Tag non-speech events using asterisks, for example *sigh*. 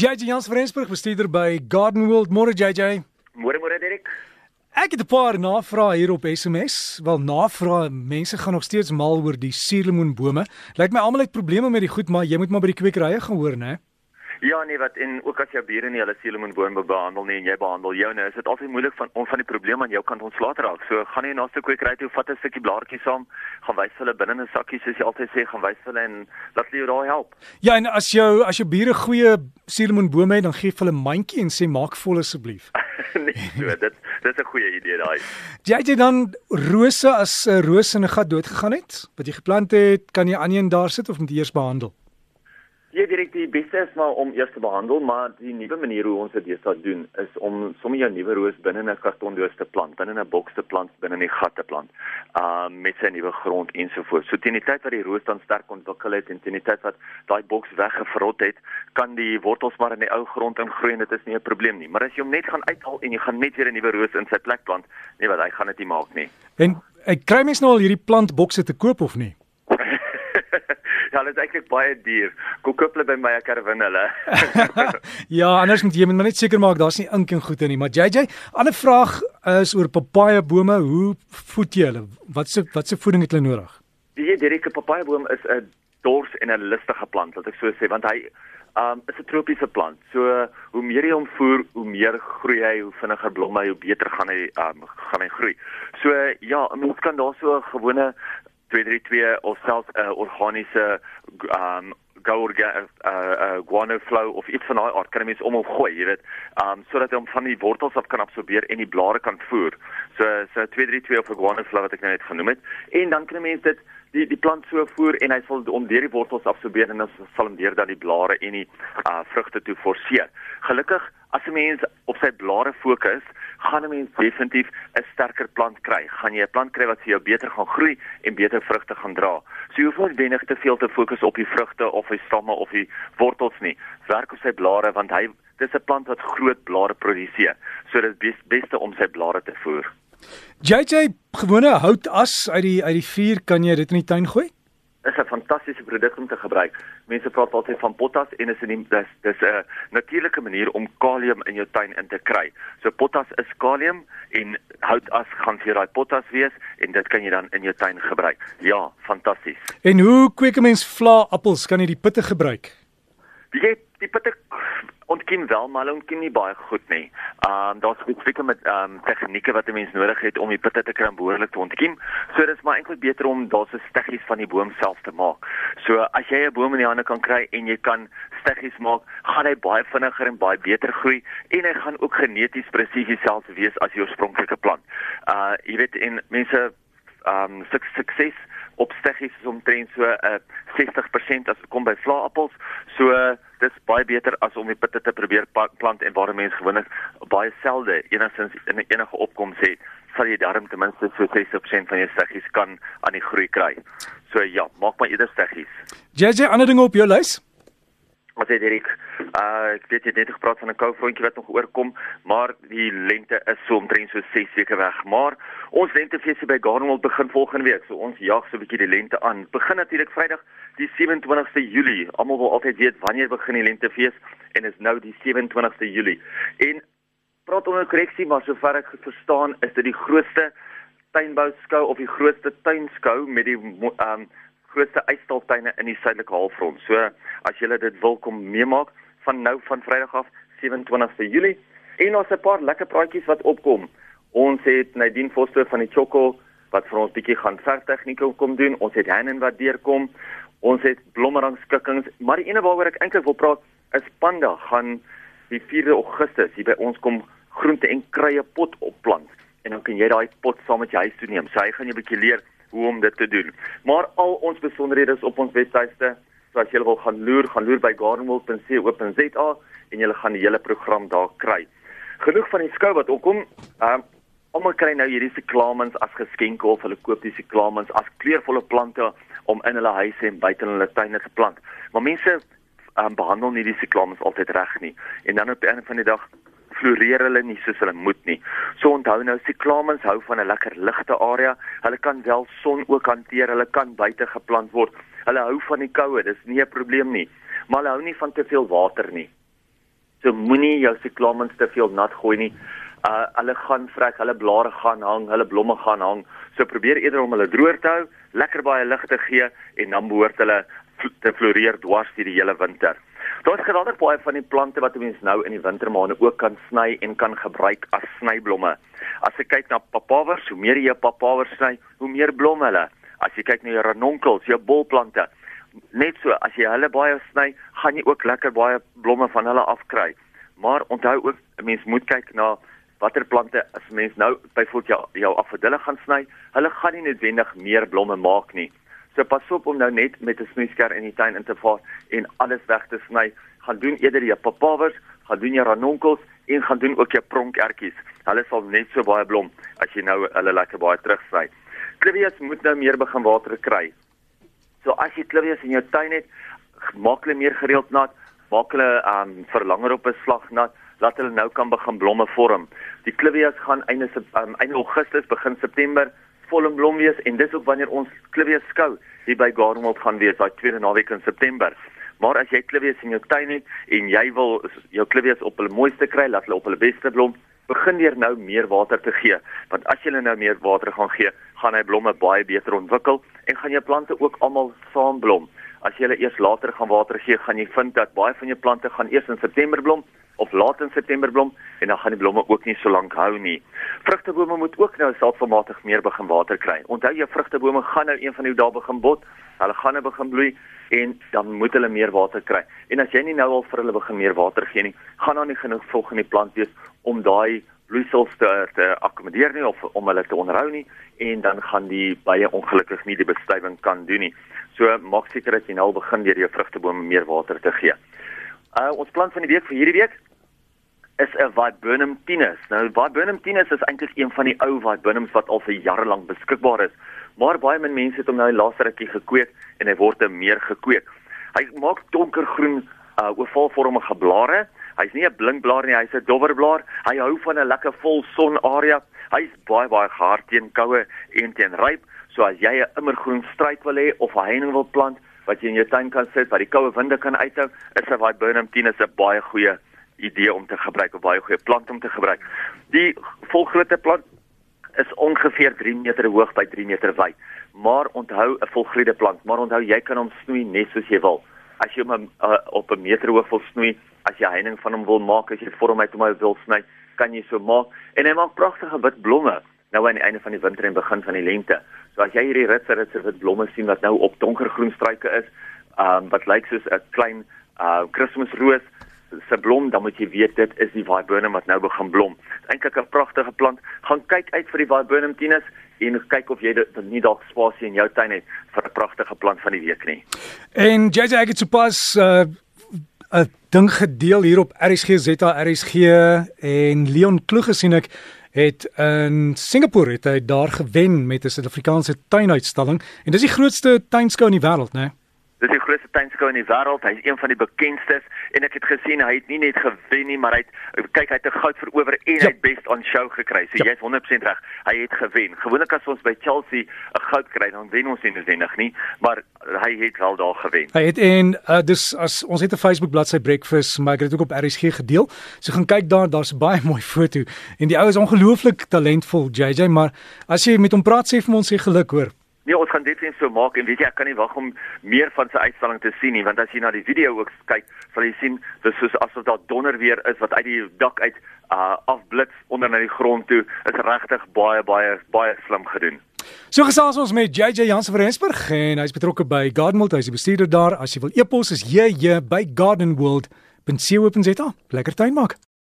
JJ Jans Frensburg bestuurder by Garden World. Môre JJ. Môre môre Derek. Ek het 'n paar navrae hier op SMS. Wel navrae, mense gaan nog steeds mal oor die suurlemoenbome. Lyk my almal het probleme met die goed, maar jy moet maar by die kwekerye gaan hoor, né? Ja nee wat en ook as jou bure nie hulle suurlemoenboom behandel nie en jy behandel joune, is dit altyd moeilik van om van die probleem aan jou kant ontslae te raak. So gaan jy na 'n stuk kwekery toe, vat 'n stukkie blaartjie saam, gaan wys hulle binne 'n sakkie soos jy altyd sê, gaan wys hulle en laat hulle jou daai help. Ja, en as jou as jou bure goeie suurlemoenbome het, dan gee hulle 'n mandjie en sê maak vol asseblief. *laughs* nee, so dit dis 'n goeie idee daai. Jy het dan rose as 'n roos in 'n gat doodgegaan het, wat jy geplant het, kan jy aan een daar sit of moet jy eers behandel? Ja, direk die beste is maar om eers te behandel, maar die nuwe manier hoe ons dit deesdae doen is om sommer jou nuwe roos binne 'n kartondoos te plant, binne 'n boks te plant, binne 'n gat te plant. Um met sy nuwe grond ensovoorts. So teen die tyd wat die roos dan sterk ontwikkel het en teen die tyd wat daai boks weggevrot het, kan die wortels maar in die ou grond ingroei en dit is nie 'n probleem nie. Maar as jy hom net gaan uithaal en jy gaan net weer 'n nuwe roos in sy plek plant, nee wat, hy gaan dit nie maak nie. En ek kry mens nou al hierdie plantbokse te koop of nie? *laughs* ja, dit is eintlik baie duur. Kom koop hulle by my ek herwin hulle. *laughs* *laughs* ja, anders moet jy moet net seker maak daar's nie ink en goede nie. Maar JJ, ander vraag is oor papaja bome. Hoe voed jy hulle? Wat se wat se voeding het hulle nodig? Die direkte papaja boom is 'n dors en 'n lustige plant, wat ek so sê, want hy um is 'n tropiese plant. So hoe meer jy hom voer, hoe meer groei hy, hoe vinniger blom hy, hoe beter gaan hy um gaan hy groei. So ja, 'n mens kan daar so 'n gewone 232 of selfs 'n uh, organiese um gourga uh, uh guano flow of iets van daai aard kan jy mens om hom gooi, jy weet, um sodat hy hom van die wortels af kan absorbeer en die blare kan voer. So so 232 of 'n guano flow wat ek nou net genoem het. En dan kan jy mens dit die die plant so voer en hy sal om deur die wortels absorbeer en dan sal hom deur dan die blare en die uh vrugte toe forceer. Gelukkig as 'n mens op sy blare fokus, gaan 'n mens definitief 'n sterker plant kry. Gaan jy 'n plant kry wat vir jou beter gaan groei en beter vrugte gaan dra. So jy hoef nie wenig te veel te fokus op die vrugte of die stamme of die wortels nie. Werk op sy blare want hy dis 'n plant wat groot blare produseer. So dit is beste om sy blare te voer. JJ gewone houtas uit die uit die vuur kan jy dit in die tuin gooi? Is 'n fantastiese produk om te gebruik. Mense praat altyd van potas en is 'n dis dis 'n natuurlike manier om kalium in jou tuin in te kry. So potas is kalium en houtas gaan vir daai potas wees en dit kan jy dan in jou tuin gebruik. Ja, fantasties. En hoe kweek 'n mens vla appels? Kan jy die pitte gebruik? Jy die pitte ontkiem wel, maar hulle ontkiem nie baie goed nie. Ehm um, daar's spesifieke met ehm um, tegnieke wat 'n mens nodig het om die pitte te om behoorlik te ontkiem. So dis maar eintlik beter om daar's 'n steggies van die boom self te maak. So as jy 'n boom in die hande kan kry en jy kan steggies maak, gaan hy baie vinniger en baie beter groei en hy gaan ook geneties presies dieselfde wees as die oorspronklike plant. Uh jy weet en mense ehm um, sukses op steggies is omtrent so 'n uh, 60% as kom by vlaappels. So uh, dis baie beter as om die pitte te probeer plant en waar mense gewoonlik baie selde enigstens in enige opkoms het, sal jy darm ten minste so 60% van jou steggies kan aan die groei kry. So ja, maak maar eerder steggies. JJ, ander dinge op jou lys? Wat sê Erik? Uh ek weet jy het net gepraat van 'n koufrontjie wat nog oorkom, maar die lente is so omtrent so 6 weke weg. Maar ons lentefeesie by Garnwald begin volgende week. So ons jag so 'n bietjie die lente aan. Begin natuurlik Vrydag die 27ste Julie. Almal wil altyd weet wanneer begin die lentefees en is nou die 27ste Julie. En praat onder korreksie, maar sover ek verstaan, is dit die grootste tuinbou skou of die grootste tuinskou met die um grootste uitstaltuine in die suidelike halfrond. So as julle dit wil kom meemaak van nou van Vrydag af 27ste Julie en ons 'n paar lekker praatjies wat opkom. Ons het Nadine Foster van die Choco wat vir ons bietjie gaan vertegnieke kom doen. Ons het Hanen wat deurkom. Ons het blommerang skikkings, maar die ene waaroor ek eintlik wil praat is Panda gaan die 4de Augustus hier by ons kom groente en kruie pot opplant en dan kan jy daai pot saam met jou huis toe neem. So hy gaan jou 'n bietjie leer hoe om dit te doen. Maar al ons besonderhede is op ons webtuiste. So as jy wil gaan loer, gaan loer by gardenwold.co.za en jy gaan die hele program daar kry. Genoeg van die skou wat opkom. Ehm um, almal kry nou hierdie siklamens as geskenke of hulle koop die siklamens as kleurvolle plante om in hulle huise en buite in hulle tuine te plant. Maar mense um, behandel nie die siklamens altyd reg nie. En dan op 'n einde van die dag floreer hulle nie soos hulle moet nie. So onthou nou, siklamens hou van 'n lekker ligte area. Hulle kan wel son ook hanteer. Hulle kan buite geplant word. Hulle hou van die koue. Dis nie 'n probleem nie. Maar hulle hou nie van te veel water nie. So moenie jou siklamens te veel nat gooi nie. Uh hulle gaan vrek, hulle blare gaan hang, hulle blomme gaan hang. So probeer eerder om hulle droër te hou, lekker baie lig te gee en dan behoort hulle te floreer dwars deur die hele winter. Geweldig baie van die plante wat mense nou in die wintermaande ook kan sny en kan gebruik as snyblomme. As jy kyk na papawers, hoe meer jy papawers sny, hoe meer blom hulle. As jy kyk na jou ranonkels, jou bolplante, net so as jy hulle baie sny, gaan jy ook lekker baie blomme van hulle afkry. Maar onthou ook, 'n mens moet kyk na watter plante as mens nou byvoorbeeld jou jou afdelle gaan sny, hulle gaan nie noodwendig meer blomme maak nie. So pas op om nou net met 'n snoeisker in die tuin in te vaar en alles weg te sny. Gaan doen eerder jou papawers, gaan doen jou ranonkels en gaan doen ook jou pronkertjies. Hulle sal net so baie blom as jy nou hulle lekker baie terugsny. Clivias moet nou meer begin water kry. So as jy klivies in jou tuin het, maak hulle meer gereeld nat, maak hulle um verlanger op 'n slag nat, laat hulle nou kan begin blomme vorm. Die klivies gaan einde um, einde Augustus begin September volop blom wees en dis ook wanneer ons klivies skou hier by Gardenwold gaan wees daai tweede naweek in September. Maar as jy klivies in jou tuin het en jy wil jou klivies op hulle mooiste kry, laat hulle op hulle beste blom, begin weer nou meer water te gee. Want as jy nou meer water gaan gee gaan hy blomme baie beter ontwikkel en gaan jou plante ook almal saam blom as jy hulle eers later gaan water gee gaan jy vind dat baie van jou plante gaan eers in September blom of laat in September blom en dan gaan die blomme ook nie so lank hou nie. Vrugtebome moet ook nou selfvermatig meer begin water kry. Onthou jou vrugtebome gaan nou een van die dae begin bot hulle gaan nou begin bloei en dan moet hulle meer water kry. En as jy nie nou al vir hulle begin meer water gee nie, gaan daar nie genoeg volg in die plant wees om daai bloeisels te, te akkommodeer nie of om hulle te onderhou nie en dan gaan die baie ongelukkig nie die bestuiving kan doen nie. So maak seker dat jy nou al begin deur jou vrugtebome meer water te gee. Uh ons plant van die week vir hierdie week is 'n Viburnum tinus. Nou Viburnum tinus is eintlik een van die ou Viburnums wat al vir jare lank beskikbaar is maar baie min mense het hom nou in laaste rukkie gekweek en hy word meer gekweek. Hy maak donkergroen uh ovalvormige blare. Hy's nie 'n blinkblaar nie, hy's 'n dowwerblaar. Hy hou van 'n lekker vol sonarea. Hy's baie baie gehard teen koue en teen ryp. So as jy 'n immergroen struik wil hê of 'n heining wil plant wat jy in jou tuin kan sit wat die koue winde kan uithou, is 'n Viburnum tinus 'n baie goeie idee om te gebruik, 'n baie goeie plant om te gebruik. Die volgrootte plant is ongeveer 3 meter hoog by 3 meter wyd. Maar onthou 'n volgroeide plant, maar onthou jy kan hom snoei net soos jy wil. As jy hom uh, op 'n meter hoog wil snoei, as jy heining van hom wil maak, as jy vorm uit hom wil sny, kan jy so maak en hy maak pragtige wit blomme nou aan die einde van die winter en begin van die lente. So as jy hierdie ritse ritse wit blomme sien wat nou op donkergroen struike is, um, wat lyk soos 'n klein uh Kersroos se blom, dan moet jy weet dit is die viburnum wat nou begin blom. Eintlik 'n pragtige plant. Gaan kyk uit vir die viburnum tinus en kyk of jy dit nie dalk spasie in jou tuin het vir 'n pragtige plant van die week nie. En JJ ek het sopas uh, 'n ding gedeel hier op RSG Zeta RSG en Leon Kloeg gesien ek het in Singapore het hy daar gewen met 'n Suid-Afrikaanse tuinuitstalling en dis die grootste tuinskou in die wêreld, né? Nee? Dis die grootste tuinskou in die wêreld. Hy's een van die bekendstes en ek het gesien hy het nie net gewen nie, maar hy het kyk hy het 'n goud verower en ja. hy het best on show gekry. So ja. jy's 100% reg. Hy het gewen. Gewoonlik as ons by Chelsea 'n goud kry, dan wen ons nie noodwendig nie, maar hy het wel daar gewen. Hy het en uh, dis as ons het 'n Facebook bladsy Breakfast, maar ek het dit ook op RSG gedeel. So gaan kyk daar, daar's baie mooi foto en die ou is ongelooflik talentvol, JJ, maar as jy met hom praat sê vir ons sê geluk hoor. Nee, ons gaan sien so maak en weet jy ek kan nie wag om meer van sy uitstalling te sien nie want as jy na die video ook kyk, sal jy sien dis soos asof daar donder weer is wat uit die dak uit uh afblits onder na die grond toe. Is regtig baie baie baie slim gedoen. So gesels ons met JJ Jansen van Rensburg en hy's betrokke by Gardenwold, hy's die bestuurder daar. As jy wil e-pos is jy by gardenwold.co.za. Lekker tuin maak.